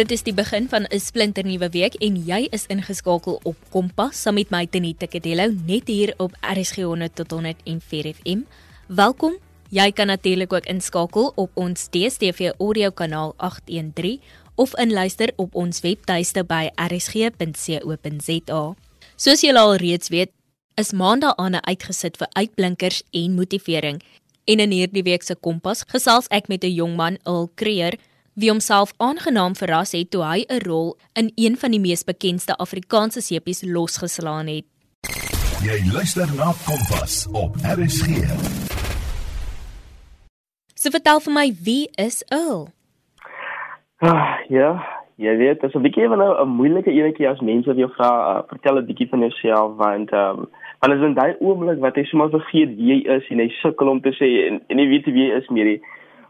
Dit is die begin van 'n splinternuwe week en jy is ingeskakel op Kompas saam met my Tenita Kadello net hier op RSG 100 tot 104 FM. Welkom. Jy kan natuurlik ook inskakel op ons DStv audio kanaal 813 of inluister op ons webtuiste by rsg.co.za. Soos julle al reeds weet, is Maandag aan uitgesit vir uitblinkers en motivering. En in hierdie week se Kompas gesels ek met 'n jong man, Ul Creer, wie homself aangenaam verras het toe hy 'n rol in een van die mees bekende Afrikaanse sepies losgeslaan het. Jy luister na Kompas op RSG. So vertel vir my, wie is Ul? Ah, ja, jy weet, dit is 'n bietjie van 'n moeilike enetjie as mense vir jou vra, uh, vertel 'n bietjie van jouself want ehm um, want as in daai oomblik wat jy sommer vergeet wie jy is en jy sukkel om te sê en, en jy weet wie jy is meer nie.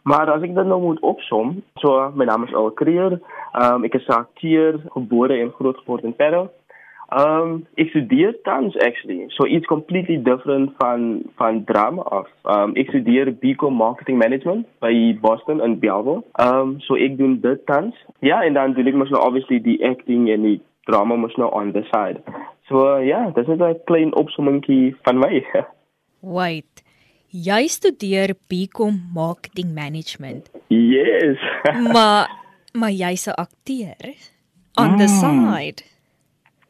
Maar as ek dit nou moet opsom, so my naam is Al Creer. Ehm um, ek is akteur, gebore en grootgeword in Parel. Ehm um, ek studeer tans actually. So it's completely different van van drama af. Ehm um, ek studeer BCom Marketing Management by Boston in Belleville. Ehm so ek doen dit tans. Ja, en dan doen ek mos nou obviously die acting en die drama mos nou on the side. So uh, ja, dis net 'n klein opsommingkie van my. Wait. Jy studeer BCom Marketing Management. Yes. maar maar jy's 'n akteur on the Mm. side.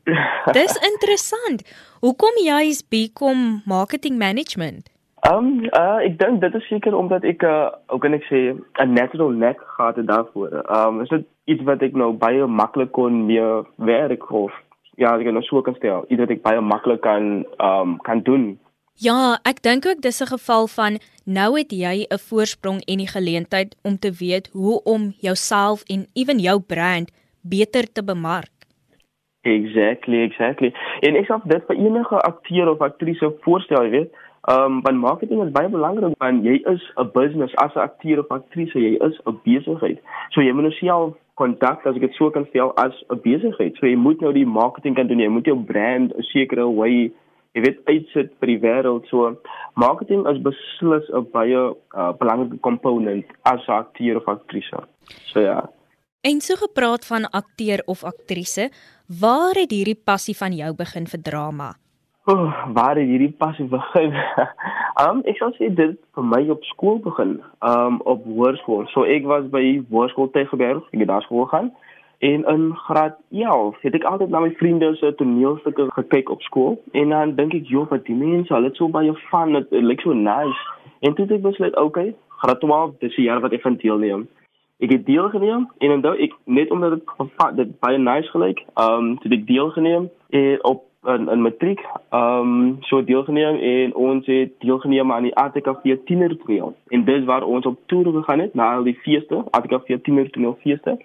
Dis interessant. Hoekom jy's BCom Marketing Management? Um, uh, ek dink dit is seker omdat ek uh, hoe kan ek sê 'n natural knack gehad het daarvoor. Um, is dit iets wat ek nou baie maklik kon mee werk of ja, ek kan nou so kan stel, iets wat ek baie maklik kan um, kan doen. Ja, ek dink ook dis 'n geval van nou het jy 'n voorsprong en die geleentheid om te weet hoe om jouself en ewen jou brand beter te bemark. Exactly, exactly. En ek sal dit vir enige akteur of aktrise voorstel, jy weet. Ehm um, want marketing is baie belangrik want jy is 'n business as 'n akteur of aktrise, jy is 'n besigheid. So jy moet nou self kontak as ek dit so kan stel as 'n besigheid. So jy moet nou die marketing kan doen, jy moet jou brand 'n sekere way jy weet uitsit vir die wêreld. So marketing is beslis 'n baie uh, belangrike komponent as 'n akteur of aktrise. So ja. En so gepraat van akteur of aktrise, waar het hierdie passie van jou begin vir drama? Oh, waar het hierdie passie begin? um ek sou sê dit vir my op skool begin. Um op hoërskool. So ek was by Hoërskool Tygerberg, ek het daar skool gegaan. En in graad 11 het ek altyd na my vriende se toneelstukke gekyk op skool en dan dink ek, "Joh, wat die mense, hulle het so baie van, dit dit lyk so nice." En toe het ek besluit, "Oké, okay, graad 12, dis die jaar wat ek gaan deelneem." Ek het deelgeneem en onthou ek net omdat dit gevat dit baie nice gelyk, ehm um, het ek deelgeneem en op in, in matriek, ehm um, so deelgeneem en ons het deelgeneem aan die ATKV tienertoneel. En dis waar ons op toer gegaan het na al die feeste, ATKV tienertoneelfeeste.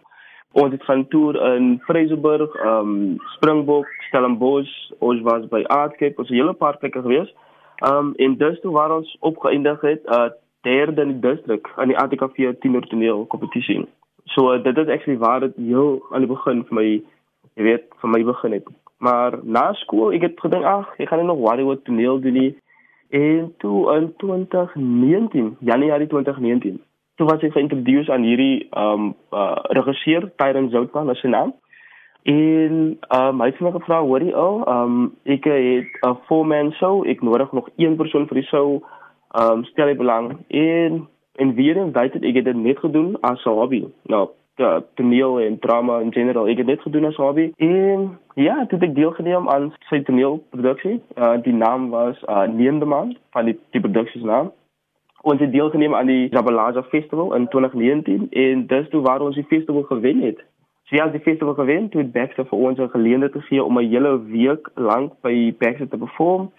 Ons het gaan toer in Vryseburg, ehm um, Springbok, Stellenbosch, ons was by Aardcape, ons het hele paar plekke gewees. Ehm um, en dis toe waar ons opgeëindig het, uh derde in die distrik aan die ATKV tienertoneel kompetisie. So uh, dit is actually waar dit heel aan die begin vir my jy weet, vir my begin het. Maar na skool, ek het gedink, ag, ek gaan nog Warrior toneel doen nie. En toe in 2019, Januarie 2019, toe was ek geïntroduseer aan hierdie ehm um, uh, regisseur Tyron Zoutman as sy naam. En ehm um, hy het my gevra, hoorie ou, ehm um, ek het 'n four-man show, ek nodig nog een persoon vir die show. Ehm um, stel jy belang en en weer en weet ek het dit net gedoen as 'n hobby. Nou, ja, toneel en drama in general. Ek het dit gedoen as hobby. En ja, toe het ek deelgeneem aan sy toneelproduksie. Uh die naam was uh Neende Man van die die produksie se naam. Ons het deelgeneem aan die Jabalaza Festival in 2019 en dis toe waar ons die festival gewen het. So ja, die festival gewen, toe het Baxter vir ons 'n geleentheid gegee om 'n hele week lank by Baxter te perform.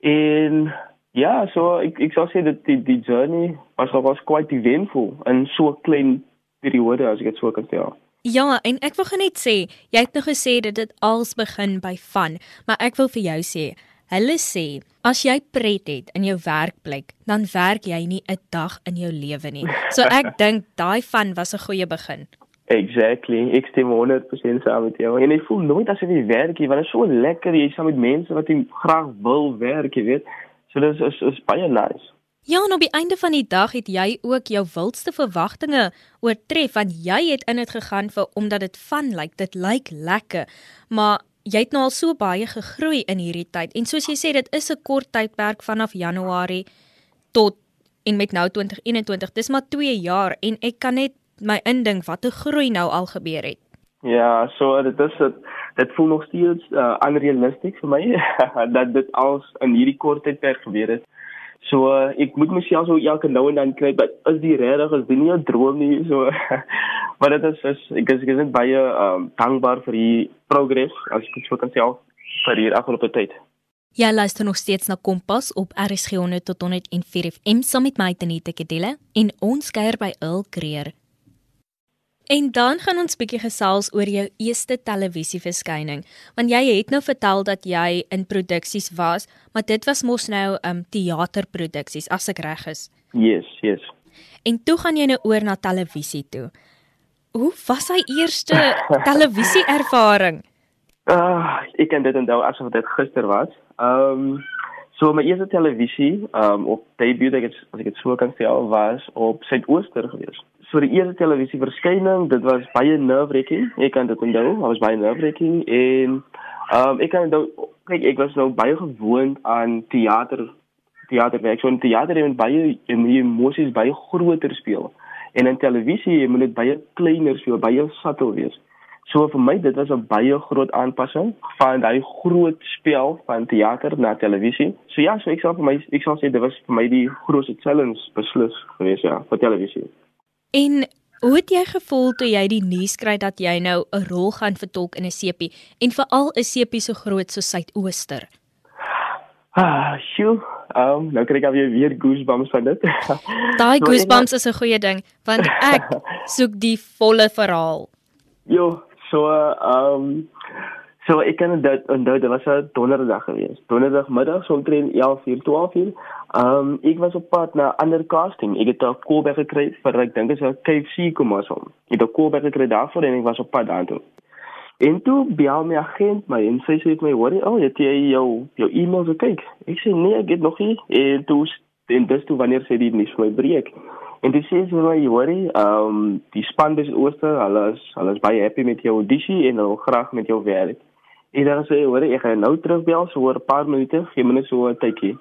En ja, so ek ek sou sê dat die die journey was was quite eventful in so 'n klein periode as ek dit so kan sê. Ja, en ek wil net sê, jy het nou gesê dat dit als begin by van, maar ek wil vir jou sê, hulle sê as jy pret het in jou werkplek, dan werk jy nie 'n dag in jou lewe nie. So ek dink daai van was 'n goeie begin. Exactly. Ek stem 100% saam met jou. En ek voel nooit asof jy werk nie, want dit is so lekker jy saam met mense wat jy graag wil werk, jy weet. So dis is is baie nice. Ja, en op die einde van die dag het jy ook jou wildste verwagtinge oortref want jy het in dit gegaan vir omdat dit van lyk, like, dit lyk lekker. Maar jy het nou al so baie gegroei in hierdie tyd en soos jy sê dit is 'n kort tydperk vanaf Januarie tot en met nou 2021. Dis maar 2 jaar en ek kan net my indink wat 'n groei nou al gebeur het. Ja, so dit is dit dit voel nog steeds uh, unrealisties vir my dat dit als in hierdie kort tydperk gebeur het. So uh, ek moet myself so elke nou en dan kry, maar is die regtig is dit nie 'n droom nie so. maar dit is, is ek is ek is net baie um, dankbaar vir die progress as ek so kan sê al vir hier afgelope tyd. Ja, luister nog steeds na Kompas op RSG 100 tot 104 FM saam met my Tenita Kedelle en ons kuier by Earl Creer. En dan gaan ons bietjie gesels oor jou eerste televisieverskyning, want jy het nou vertel dat jy in produksies was, maar dit was mos nou um teaterproduksies as ek reg is. Yes, yes. En toe gaan jy nou oor na televisie toe. Hoe was hy eerste televisie ervaring? Ah, uh, ek kan dit onthou asof dit gister was. Um so my eerste televisie um op debut, ek het, as ek dit so kan sê, was op Suidooster geweest so die eerste televisieverskyning, dit was baie nerve-wracking. Ek kan dit onthou, dit was baie nerve-wracking en ehm um, ek kan onthou kyk ek was nou baie gewoond aan teater teaterwerk. So in teater het baie emosies baie groter speel. En in televisie moet dit baie kleiner speel, baie subtle wees. So vir my dit was 'n baie groot aanpassing van daai groot spel van teater na televisie. So ja, so ek sê vir my ek sal sê dit was vir my die grootste challenge beslis geweest ja, vir televisie. En hoe het jy gevoel toe jy die nuus kry dat jy nou 'n rol gaan vertolk in 'n sepie en veral 'n sepie so groot so Suidooster? Ah, sjoe. Um, nou kry ek weer weer goosebumps van dit. Daai goosebumps is 'n goeie ding want ek soek die volle verhaal. Jo, so ehm um, So ek kan dit onthou dit was 'n donderdag geweest. Donderdagmiddag so omtrent 11:00 12:00. Ehm um, ek was op pad na ander casting. Ek het 'n callback gekry vir ek dink dit is 'n KFC kommersom. Ek het 'n callback gekry daarvoor en ek was op pad daartoe. En toe bel my agent my en sy sê vir my, "Wat? Oh, jy het jou jou e-mail gekyk." Ek sê, "Nee, ek het nog nie." En toe en dis toe wanneer sy die nuus vir my breek. En dis sê sy my, "Worry, ehm um, die span is ooster. Hulle is hulle is baie happy met jou audisie en hulle wil graag met jou werk." En dan sê hy, hoor, ek gaan nou terugbel so oor 'n paar minute, gee my net so 'n tydjie.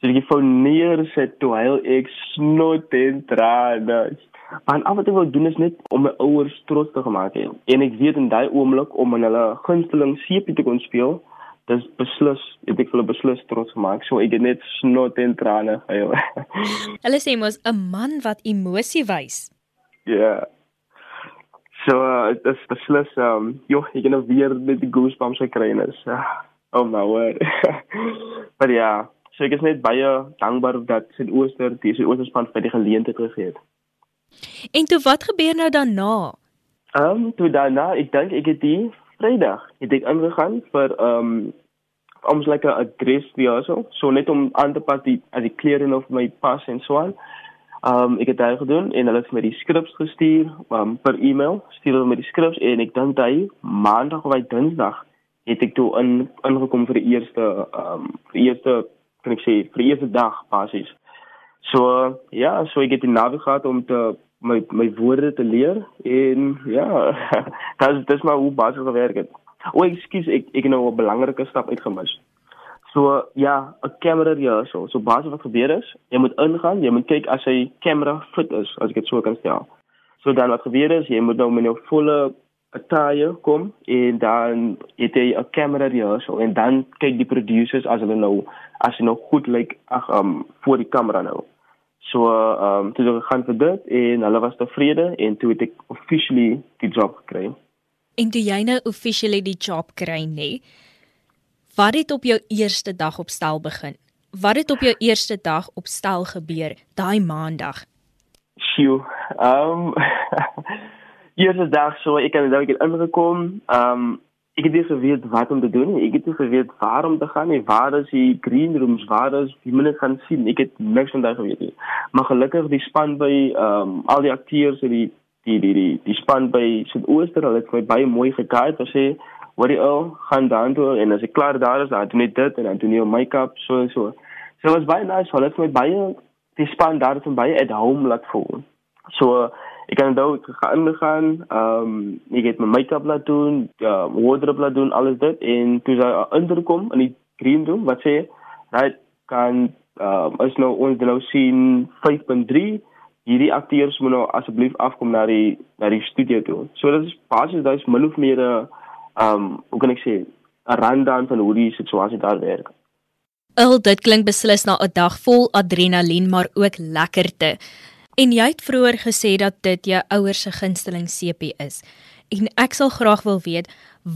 So ek foon neer sit toe hy ek snot en trane. Maar af en toe wil doen is net om my ouers trots te maak hê. En ek weet in daai oomblik om in hulle gunsteling seepie te kon speel, dis beslis, ek het hulle beslis trots gemaak. So ek het net snot en trane gehuil. hulle sê mos 'n man wat emosie wys. Ja. Yeah. So uh, dit is beslis um, joh, ek het nou weer met die goosebumps gekry en is uh, oh my word. maar ja, so ek is net baie dankbaar dat Sint Ooster die Sint Oosterspan vir die geleentheid gegee het. En toe wat gebeur nou daarna? Ehm um, toe daarna, ek dink ek het die Vrydag het ek ingegaan vir ehm um, om so 'n like adres so, so net om aan te pas die as die klere of my pas en so aan. Um ek het dit gedoen en hulle het my die skrips gestuur um, per e-mail, stuur hulle my die skrips en ek dink hy maandag of hy dinsdag het ek toe in ingekom vir die eerste um vir die eerste kan ek sê vir die eerste dag basies. So ja, so ek het die naweek gehad om te my my woorde te leer en ja, dit is dis maar hoe basies gewerk het. O, ekskuus, ek ek het nou 'n belangrike stap uitgemis. So ja, 'n kamera hier so. So basies wat gebeur is, jy moet ingaan, jy moet kyk as hy kamera fit is, as ek dit so kan stel. So dan wat gebeur is, jy moet nou met jou volle attire kom en dan het jy 'n kamera hier so en dan kyk die producers as hulle nou as jy nou goed lyk like, ag um voor die kamera nou. So ehm um, toe het ek gaan vir dit en hulle was tevrede en toe het ek officially die job gekry. En toe jy nou officially die job kry, nee. Wat het op jou eerste dag op stel begin? Wat het op jou eerste dag op stel gebeur daai maandag? Sjoe. Ehm um, Eerste dag so ek het nou net ingekom. Ehm um, ek het nie geweet wat om te doen nie. Ek het nie geweet waar om te gaan nie. Waar is die green rooms? Waar is die mense gaan sien? Ek het niks van daai geweet nie. Maar gelukkig die span by ehm um, al die akteurs en die die die die, die span by Suid-Ooster, hulle het my baie mooi geguide. Hulle sê wat die ou gaan dan toe en as ek klaar daar is, dan doen ek dit en dan doen ek my make-up so en so. So was baie nice, hulle het my baie die span daar het baie at home laat voel. So ek kan onthou ek gaan ingaan, ehm um, ek het my make-up laat doen, ja, wardrobe laat doen, alles dit en toe sy inkom in die green room wat sê, "Right, kan ehm um, is nou ons nou sien 5.3 hierdie akteurs moet nou asseblief afkom na die na die studio toe." So dit is basies daai is min of meer 'n ehm um, hoe kan ek sê 'n rundown van hoe die situasie daar werk. Al dit klink beslis na 'n dag vol adrenalien maar ook lekkerte. En jy het vroeër gesê dat dit jou ouers se gunsteling sepie is. En ek sal graag wil weet,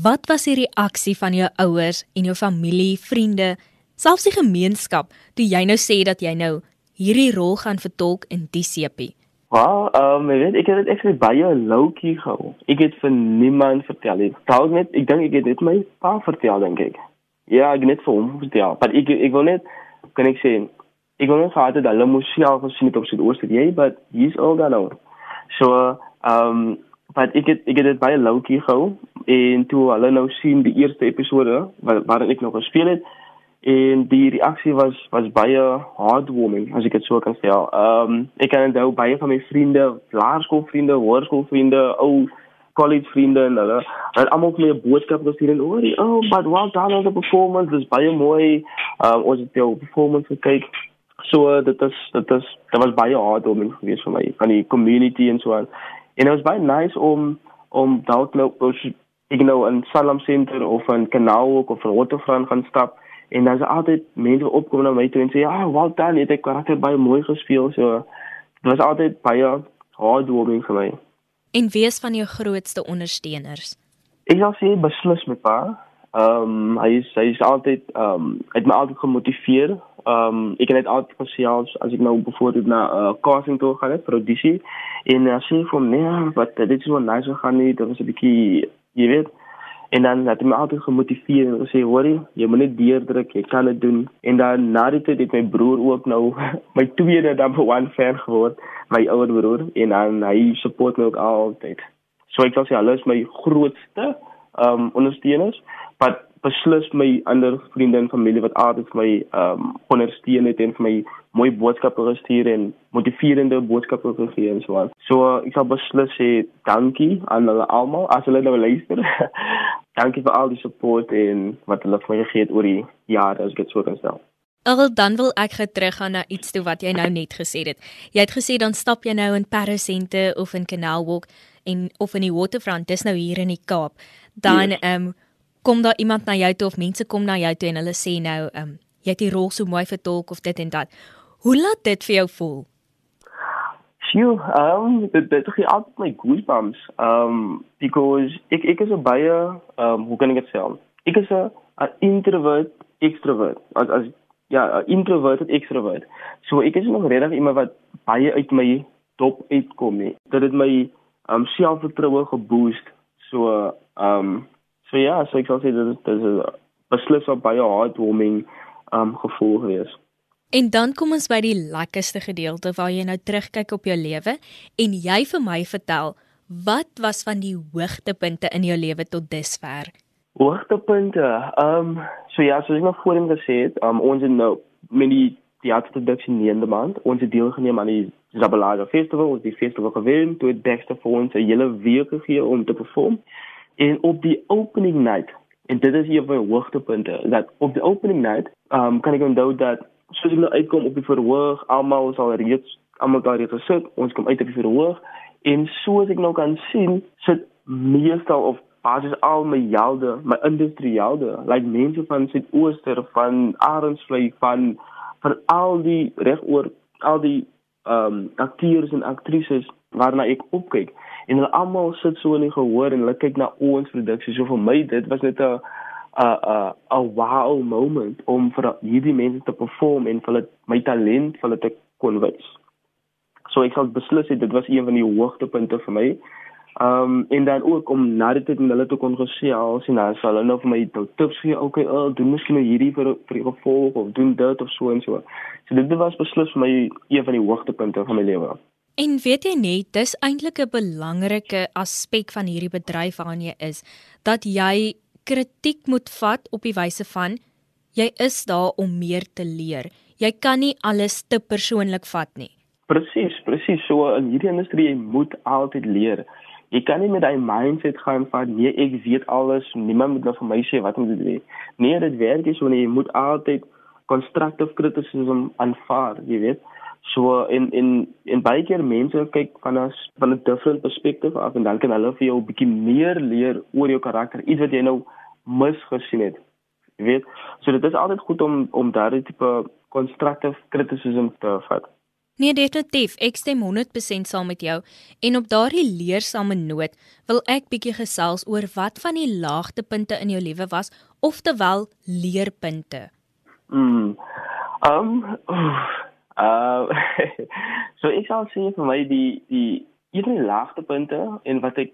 wat was die reaksie van jou ouers en jou familie, vriende, selfs die gemeenskap toe jy nou sê dat jy nou hierdie rol gaan vertolk in die sepie? Wel, um, ek weet ek het dit actually baie low-key gehou. Ek het vir niemand vertel nie. Trouwens net, ek dink ek het dit my pa vertel dink ek. Ja, ek net vir hom vertel. Maar ek ek wil net kan ek sê ek wil net het dat hulle moes self gesien het op Suid-Ooste jy, but he's all gone out. So, um, maar ek het ek het dit baie low-key gehou en toe hulle nou sien die eerste episode waar waarin ek nog gespeel het. En die reaksie was was baie heartwarming as ek dit so kan sê. Ehm um, ek kan onthou baie van my vriende, laerskoolvriende, hoërskoolvriende, ou college vriende en hulle het almal vir my 'n boodskap gestuur en oor oh but well done on the performance. Is baie mooi. Um, ons het jou performance gekyk so dit is dit is dit was baie hard om gewees vir my van die community en so aan en dit was baie nice om om dalk nou ek nou in Salem Center of in Kanaal of in Waterfront gaan stap en dan is altyd mense opkom na my toe en sê ja oh, well done jy het karakter baie mooi gespeel so dit was altyd baie hard warming vir my En wie is van jou grootste ondersteuners? Ek sal sê beslis my pa. Ehm um, hy is hy is altyd ehm um, het my altyd gemotiveer. Ehm um, ek het altyd gesê as, as ek nou byvoorbeeld na 'n uh, eh, casting toe het vir audisie en as hy vir my wat dit is wel nice gaan nie, dit was 'n bietjie jy weet En dan het hy my altyd gemotiveer en gesê, "Hoorie, jy moet net deurdruk, jy kan dit doen." En dan na die tyd het my broer ook nou my tweede number 1 fan geword, my ouer broer, en dan hy support my ook altyd. So ek sal sê hulle is my grootste um ondersteuners, maar beslis my ander vriende en familie wat altyd vir my um ondersteun het en vir my mooi boodskappe gestuur en motiverende boodskappe gegee en so aan. So ek sal beslis sê dankie aan hulle almal as hulle nou luister. dankie vir al die support en wat hulle vir my gegee het oor die jare as ek dit so kan stel. Al dan wil ek teruggaan na iets toe wat jy nou net gesê het. Jy het gesê dan stap jy nou in Paris Center of in Canal Walk en of in die Waterfront, dis nou hier in die Kaap. Dan ehm yes. um, kom daar iemand na jou toe of mense kom na jou toe en hulle sê nou, ehm, um, jy het die rol so mooi vertolk of dit en dat. Hoe laat dit vir jou voel? Sjoe, ehm, um, dit dit gee altyd my goosebumps. Ehm, um, because ek ek is 'n baie ehm, um, hoe kan ek dit sê? Ek is 'n introvert, extrovert. As as ja, introvert, extrovert. So ek is nog regtig iemand wat baie uit my top uitkom nie. Dit het my ehm um, selfvertroue geboost. So ehm um, So ja, so ek sal sê dit is dit is 'n beslis op baie heartwarming um gevoel gewees. En dan kom ons by die lekkerste gedeelte waar jy nou terugkyk op jou lewe en jy vir my vertel wat was van die hoogtepunte in jou lewe tot dusver? Hoogtepunte. Um so ja, soos ek nog voorheen gesê het, um ons het nou met die teaterproduksie in die maand, ons het deelgeneem aan die Zabalaga Festival, ons het die festival gewen, toe het Dexter vir ons 'n hele week gegee om te perform. En op die opening night, en dit is hier by hoogtepunte, dat op die opening night, um, kan ek onthou dat soos ek nou uitkom op die verhoog, almal is al reeds almal daar reeds gesit, ons kom uit op die verhoog en soos ek nou kan sien, sit meestal of basis al my helde, my industrielde, like mense van Suid-Ooster, van Arendsvlei, van van al die regoor al die ehm um, akteurs en aktrises waarna ek opkyk en hulle almal sit so in die gehoor en hulle kyk na ons produksie. So vir my dit was net 'n 'n 'n 'n wow moment om vir hierdie mense te perform en vir hulle my talent vir hulle te kon wys. So ek sal beslis sê dit was een van die hoogtepunte vir my. Um en dan ook om na dit met hulle te kon gesels en dan sal hulle nou vir my nou tips gee, okay, oh, doen miskien nou hierdie vir vir die gevolg of doen dit of so en so. So dit was beslis vir my een van die hoogtepunte van my lewe. En weet jy net, dis eintlik 'n belangrike aspek van hierdie bedryf waarin jy is, dat jy kritiek moet vat op die wyse van jy is daar om meer te leer. jy kan nie alles te persoonlik vat nie. Presies, presies. So in hierdie industrie jy moet altyd leer. Jy kan nie met daai mindset gaan van nee, ek weet alles, niemand moet nou vir my sê wat om te doen nie. Nee, dit werk nie so nie. Jy moet altyd constructive criticism aanvaar, jy weet. So in in in baie keer mense kyk van 'n van 'n different perspective af en dan kan hulle vir jou 'n bietjie meer leer oor jou karakter, iets wat jy nou misgesien het. Jy weet, so dit is altyd goed om om daardie tipe constructive criticism te vat. Nee, definitief. Ek stem 100% saam met jou. En op daardie leersame noot wil ek bietjie gesels oor wat van die laagtepunte in jou lewe was, oftewel leerpunte. Mm. Um uh so ek sal sê vir my die die een laagtepunte en wat ek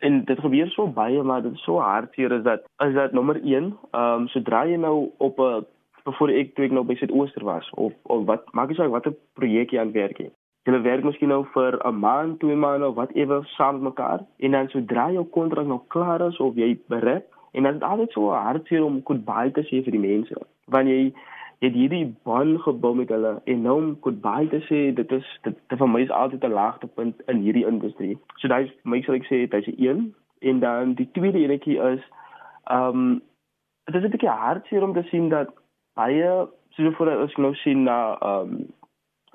en dit gebeur so baie maar dit is so hartseer is dat is dat nommer 1 um sodra jy nou op 'n voor ek toe ek nou by Suidooster was of of wat maak nie saak watter projek jy aan werk het. Jy werk miskien nou vir 'n maand, twee maande of whatever saam met mekaar en dan sodra jou kontrak nou klaar is of jy bereik en dan is dit altyd so hartseer om goodbye te sê vir die mense. Wanneer jy het hierdie band gebou met hulle en nou om goodbye te sê dit is dit, dit vir my is altyd 'n laagtepunt in hierdie industrie. So daai my sal ek sê dit is een en dan die tweede enetjie is ehm um, dit is 'n bietjie hartseer om te sien dat baie soos voor as nou sien na ehm um,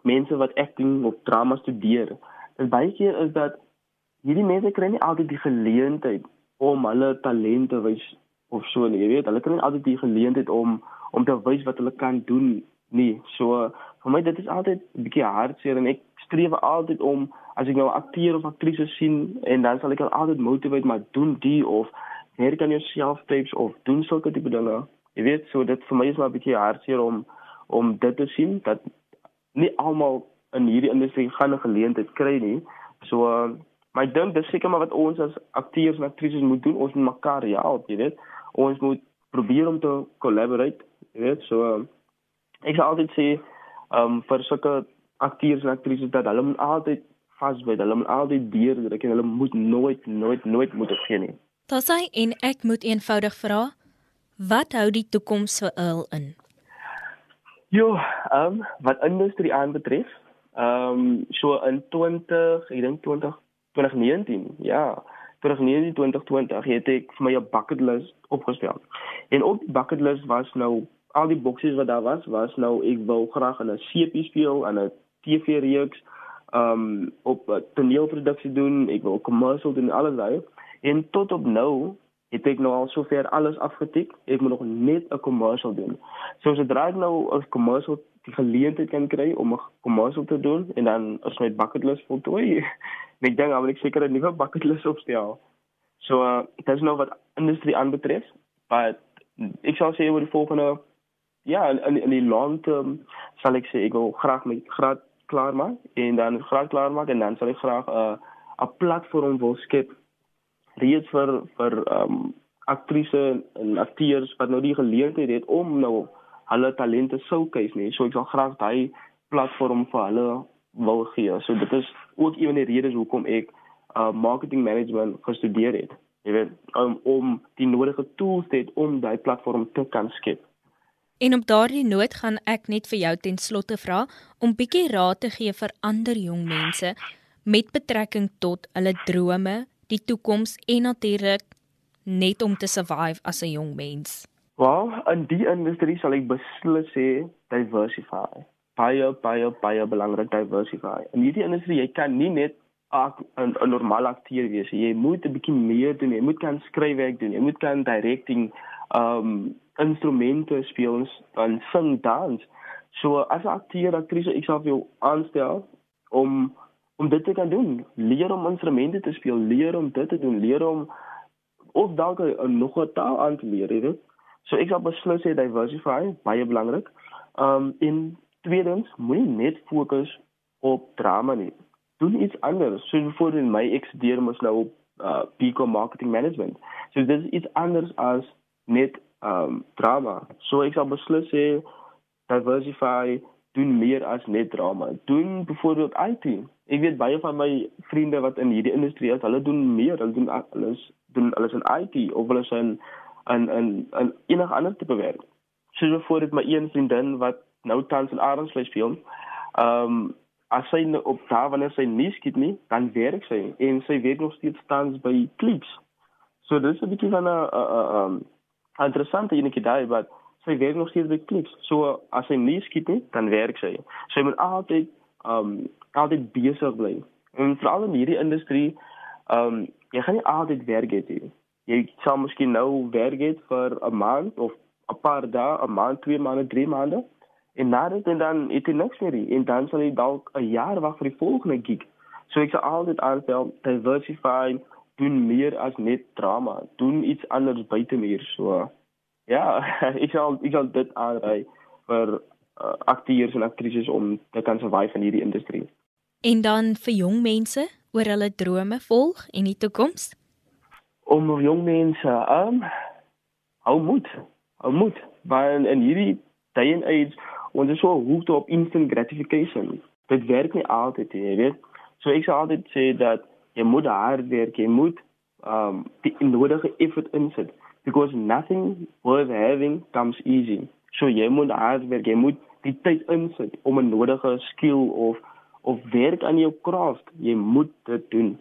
mense wat acting of drama studeer. Dit baie keer is dat hierdie mense kry nie altyd die geleentheid om hulle talente wys of so nie. Jy weet, hulle kry nie altyd die geleentheid om om te wys wat hulle kan doen nie. So vir my dit is altyd 'n bietjie hartseer en ek streef altyd om as ek nou 'n akteur of aktrise sien en dan sal ek altyd motiveer maar doen die of werk aan jouself tapes of doen sulke tipe dinge. Jy weet, so dit vir my is maar 'n bietjie hartseer om om dit te sien dat nie almal in hierdie industrie gaan 'n geleentheid kry nie. So uh, maar ek dink dis seker maar wat ons as akteurs en aktrises moet doen. Ons moet mekaar help, jy weet. Ons moet probeer om te collaborate Jy weet, so um, ek sal altyd sê um vir sulke akteurs en aktrises dat hulle moet altyd vasbyt. Hulle moet altyd deurdruk en hulle moet nooit nooit nooit moet opgee nie. Tasai en ek moet eenvoudig vra, wat hou die toekoms vir Earl in? Jo, um wat industrie aanbetref, um so in 20, ek dink 20 2019, ja. 2019 2020 het ek vir my 'n bucket list opgestel. En op die bucket list was nou al die boksies wat daar was was nou ek wou graag in 'n CP speel en 'n TV reeks um op 'n toneelproduksie doen, ek wil commercial doen alles daai. En tot op nou het ek nou al sover alles afgetik. Ek moet nog net 'n commercial doen. So sodra ek nou 'n commercial die geleentheid kan kry om 'n commercial te doen en dan as my bucket list voltooi, ek dink dan wil ek seker 'n nuwe bucket list opstel. So uh dit is nou wat industrie aanbetref, but ek sal sê oor die volgende ja, in in die long term sal ek sê ek wil graag my graad klaar maak en dan graad klaar maak en dan sal ek graag 'n uh, 'n platform wil skep reeds vir vir ehm um, aktrise en akteurs wat nou die geleentheid het om nou hulle talente showcase nie. So ek sal graag daai platform vir hulle wil gee. So dit is ook een van die redes hoekom ek uh marketing management gestudeer het. Jy weet om om die nodige tools te hê om daai platform te kan skep. En op daardie noot gaan ek net vir jou ten slotte vra om bietjie raad te gee vir ander jong mense met betrekking tot hulle drome, die toekoms en natuurlik net om te survive as 'n jong mens. Wel, in die industrie sal ek beslis sê diversify. Baie baie baie belangrik diversify. In hierdie industrie jy kan nie net 'n 'n normale akteur wees. Jy moet 'n bietjie meer doen. Jy moet kan skryfwerk doen. Jy moet kan directing um instrumente speel en sing dans. So as 'n akteur, aktrise, ek sal jou aanstel om om dit te kan doen. Leer om instrumente te speel, leer om dit te doen, leer om of dalk 'n nog 'n taal aan te leer, weet. So ek sal beslis sê diversify, baie belangrik. Um in tweedens, moenie net fokus op drama nie. Doen iets anders. So voor in my ek studeer mos nou op uh Pico marketing management. So dis iets anders as net um drama. So ek sal beslis sê diversify doen meer as net drama. Doen byvoorbeeld IT. Ek weet baie van my vriende wat in hierdie industrie is, hulle doen meer, hulle doen alles doen alles in IT of hulle is in in in, in enige ander tipe werk. soos byvoorbeeld my een vriendin wat nou tans in Arendsvlei speel. Um, as sy nou op daar wanneer sy nie skiet nie, dan werk sy en sy werk nog steeds tans by Clips. So dis 'n bietjie van 'n 'n 'n interessante enetjie daai wat sy werk nog steeds by Clips. So as sy nie skiet nie, dan werk sy. Sy moet altyd ehm um, altyd besig bly. En veral in hierdie industrie, ehm um, jy gaan nie altyd werk hê nie. Jy sal miskien nou werk hê vir 'n maand of 'n paar dae, 'n maand, twee maande, drie maande en na dit en dan het jy niks meer en dan sal jy dalk 'n jaar wag vir die volgende gig. So ek sê altyd aanstel diversify, doen meer as net drama, doen iets anders buite meer so. Ja, ek sal ek sal dit aanraai vir uh, akteurs en aktrises om te kan survive in hierdie industrie. En dan vir jong mense oor hulle drome volg en die toekoms? Om jong mense um hou moed. Hou moed. Want in hierdie day and age ons is so hooked op instant gratification. Dit werk nie altyd jy weet. So ek sê altyd sê dat jy moet hard werk, jy moet um die nodige effort insit because nothing worth having comes easy. So jy moet hard werk, jy moet die tyd insit om 'n nodige skill of of werk aan jou craft. Jy moet dit doen.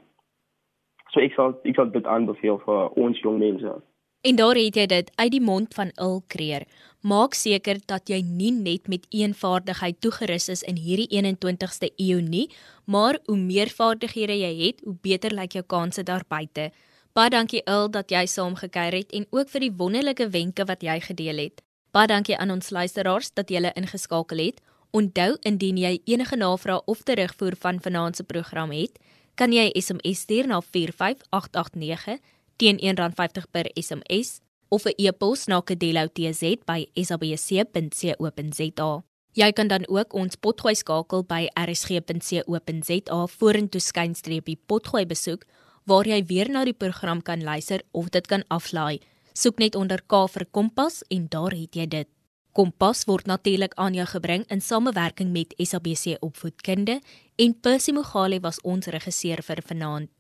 So ek sal ek sal dit aanbeveel vir ons jong mense. En daar het jy dit uit die mond van Il Creer. Maak seker dat jy nie net met een vaardigheid toegerus is in hierdie 21ste eeu nie, maar hoe meer vaardighede jy het, hoe beter lyk jou kanse daar buite. Baie dankie Il dat jy saamgekyker het en ook vir die wonderlike wenke wat jy gedeel het. Baie dankie aan ons luisteraars dat julle ingeskakel het. Onthou indien jy enige navrae of terugvoer van vanaand se program het, kan jy SMS stuur na 45889 teen R1.50 per SMS of 'n e-pos na kedeloutz@sabc.co.za. Jy kan dan ook ons potgooi skakel by rsg.co.za vorentoe skynstreepie potgooi besoek waar jy weer na die program kan luister of dit kan aflaai. Soek net onder K vir Kompas en daar het jy dit. Kompas word natuurlik aan jou gebring in samewerking met SABC Opvoedkunde en Percy Mogale was ons regisseur vir vanaand.